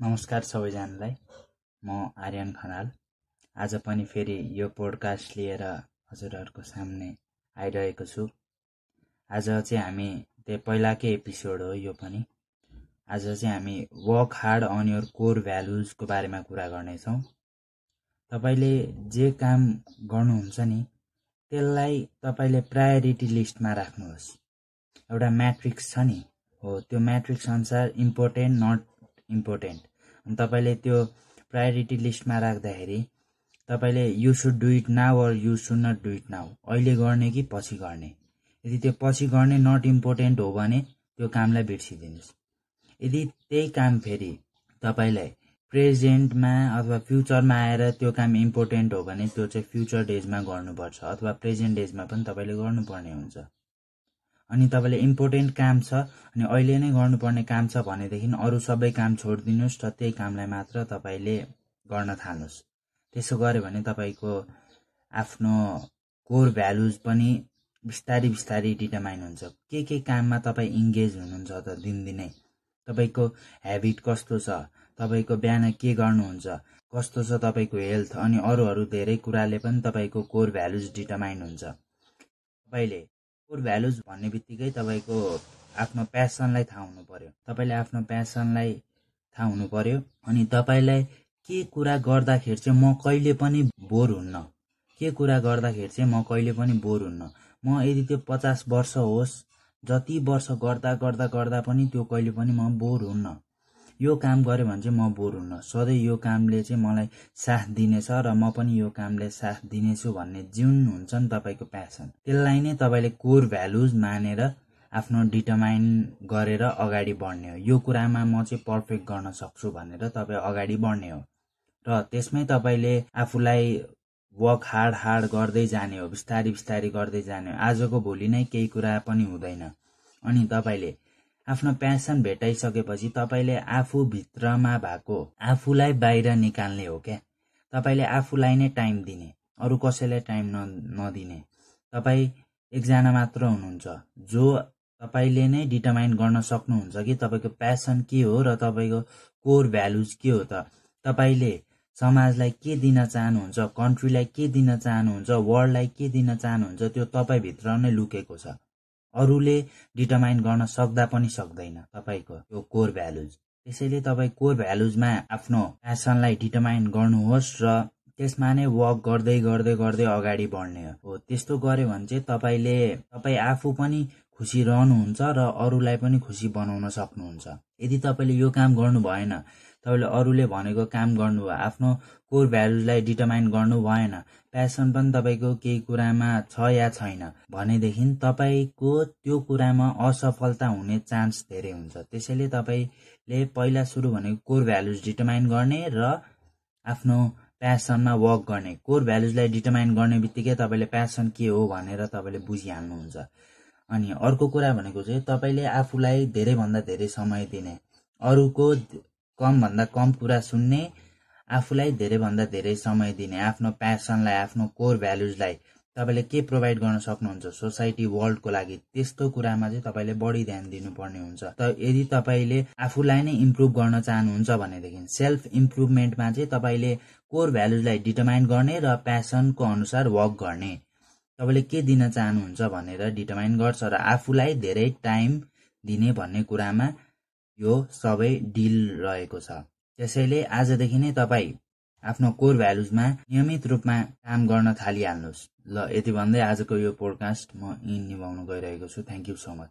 नमस्कार सबैजनालाई। म आर्यन खनाल। आज पनि फेरि यो पोडकास्ट लिएर हजुरहरूको सामने आइरहेको छु। आज चाहिँ हामी त्यो पहिलाकै एपिसोड हो यो पनि। आज चाहिँ हामी work hard on your core भ्यालुजको बारेमा कुरा गर्नेछौँ। तपाईँले जे काम गर्नुहुन्छ नि त्यसलाई तपाईँले प्रायोरिटी लिस्टमा राख्नुहोस्। एउटा म्याट्रिक्स छ नि। हो त्यो म्याट्रिक्स अनुसार इम्पोर्टेन्ट नट इम्पोर्टेन्ट अनि तपाईँले त्यो प्रायोरिटी लिस्टमा राख्दाखेरि तपाईँले you should do it now or you should not do it now अहिले गर्ने कि पछि गर्ने? यदि त्यो पछि गर्ने नट इम्पोर्टेन्ट हो भने त्यो कामलाई बिर्सिदिनुहोस्। यदि त्यही काम फेरि तपाईँलाई प्रेजेन्टमा अथवा फ्युचरमा आएर त्यो काम इम्पोर्टेन्ट हो भने त्यो चाहिँ फ्युचर डेजमा गर्नुपर्छ अथवा प्रेजेन्ट डेजमा पनि तपाईँले गर्नुपर्ने हुन्छ। अनि तपाईँले इम्पोर्टेन्ट काम छ अनि अहिले नै गर्नुपर्ने काम छ भनेदेखि अरू सबै काम छोडिदिनुहोस् र त्यही कामलाई मात्र तपाईँले गर्न थाल्नुहोस्। त्यसो गऱ्यो भने तपाईँको आफ्नो कोर भ्यालुज पनि बिस्तारै बिस्तारै डिटरमाइन हुन्छ। के के काममा तपाईँ इङ्गेज हुनुहुन्छ त दिनदिनै? तपाईँको हेबिट कस्तो छ? तपाईँको बिहान के गर्नुहुन्छ? कस्तो छ तपाईँको हेल्थ अनि अरू अरू धेरै कुराले पनि तपाईँको कोर भ्यालुज डिटरमाइन हुन्छ। तपाईँले कोर भ्यालुज भन्ने बित्तिकै तपाईँको आफ्नो प्यासनलाई थाहा हुनु पर्यो तपाईँले आफ्नो प्यासनलाई थाहा हुनु पर्यो अनि तपाईँलाई के कुरा गर्दाखेरि चाहिँ म कहिले पनि बोर हुन्न। के कुरा गर्दाखेरि चाहिँ म कहिले पनि बोर हुन्न। म यदि त्यो पचास वर्ष होस् जति वर्ष गर्दा गर्दा गर्दा पनि त्यो कहिले पनि म बोर हुन्न। यो काम गऱ्यो भने चाहिँ म बोर हुन्न। सधैँ यो कामले चाहिँ मलाई साथ दिनेछ र म पनि यो कामले साथ दिनेछु भन्ने जुन हुन्छ नि तपाईँको प्यासन त्यसलाई नै तपाईँले कोर भ्यालुज मानेर आफ्नो डिटरमाइन गरेर अगाडि बढ्ने हो। यो कुरामा म चाहिँ पर्फेक्ट गर्न सक्छु भनेर तपाईँ अगाडि बढ्ने हो। र त्यसमै तपाईँले आफूलाई वर्क हार्ड हार्ड गर्दै जाने हो बिस्तारी बिस्तारी गर्दै जाने हो। आजको भोलि नै केही कुरा पनि हुँदैन। अनि तपाईँले आफ्नो प्यासन भेटाइसकेपछि तपाईँले आफूभित्रमा भएको आफूलाई बाहिर निकाल्ने हो क्या? तपाईँले आफूलाई नै टाइम दिने अरू कसैलाई टाइम न नदिने। तपाईँ एकजना मात्र हुनुहुन्छ जो तपाईँले नै डिटर्माइन गर्न सक्नुहुन्छ कि तपाईँको प्यासन के हो र तपाईँको कोर भ्यालुज के हो त? तपाईँले समाजलाई के दिन चाहनुहुन्छ कन्ट्रीलाई के दिन चाहनुहुन्छ वर्ल्डलाई के दिन चाहनुहुन्छ त्यो तपाईँभित्र नै लुकेको छ। अरूले डिटर्माइन गर्न सक्दा पनि सक्दैन तपाईँको त्यो कोर भ्यालुज। त्यसैले तपाईँ कोर भ्यालुजमा आफ्नो प्यासनलाई डिटर्माइन गर्नुहोस् र त्यसमा नै वर्क गर्दै गर्दै गर्दै अगाडि बढ्ने हो। त्यस्तो गर्यो भने चाहिँ तपाईँले तपाईँ आफू पनि खुसी रहनुहुन्छ र अरूलाई पनि खुसी बनाउन सक्नुहुन्छ। यदि तपाईँले यो काम गर्नु भएन तपाईँले अरूले भनेको काम गर्नुभयो आफ्नो कोर भ्यालुजलाई डिटर्माइन गर्नु भएन प्यासन पनि तपाईँको केही कुरामा छ या छैन भनेदेखि तपाईँको त्यो कुरामा असफलता हुने चान्स धेरै हुन्छ। त्यसैले तपाईँले पहिला सुरु भनेको कोर भ्यालुज डिटर्माइन गर्ने र आफ्नो प्यासनमा वर्क गर्ने। कोर भ्यालुजलाई डिटर्माइन गर्ने बित्तिकै तपाईँले प्यासन के हो भनेर तपाईँले बुझिहाल्नुहुन्छ। अनि अर्को कुरा भनेको चाहिँ तपाईँले आफूलाई धेरैभन्दा धेरै समय दिने अरूको कमभन्दा कम कुरा सुन्ने आफूलाई धेरैभन्दा धेरै समय दिने आफ्नो प्यासनलाई आफ्नो कोर भ्यालुजलाई तपाईँले के प्रोभाइड गर्न सक्नुहुन्छ सोसाइटी वर्ल्डको लागि त्यस्तो कुरामा चाहिँ तपाईँले बढी ध्यान दिनुपर्ने हुन्छ। त यदि तपाईँले आफूलाई नै इम्प्रुभ गर्न चाहनुहुन्छ भनेदेखि सेल्फ इम्प्रुभमेन्टमा चाहिँ तपाईँले कोर भ्यालुजलाई डिटर्माइन गर्ने र प्यासनको अनुसार वर्क गर्ने। तपाईँले के दिन चाहनुहुन्छ भनेर डिटर्माइन गर्छ र आफूलाई धेरै टाइम दिने भन्ने कुरामा यो सबै डिल रहेको छ। त्यसैले आजदेखि नै तपाईँ आफ्नो कोर भ्यालुजमा नियमित रूपमा काम गर्न थालिहाल्नुहोस्। ल यति भन्दै आजको यो पोडकास्ट म यहीँ निभाउनु गइरहेको छु। Thank you so much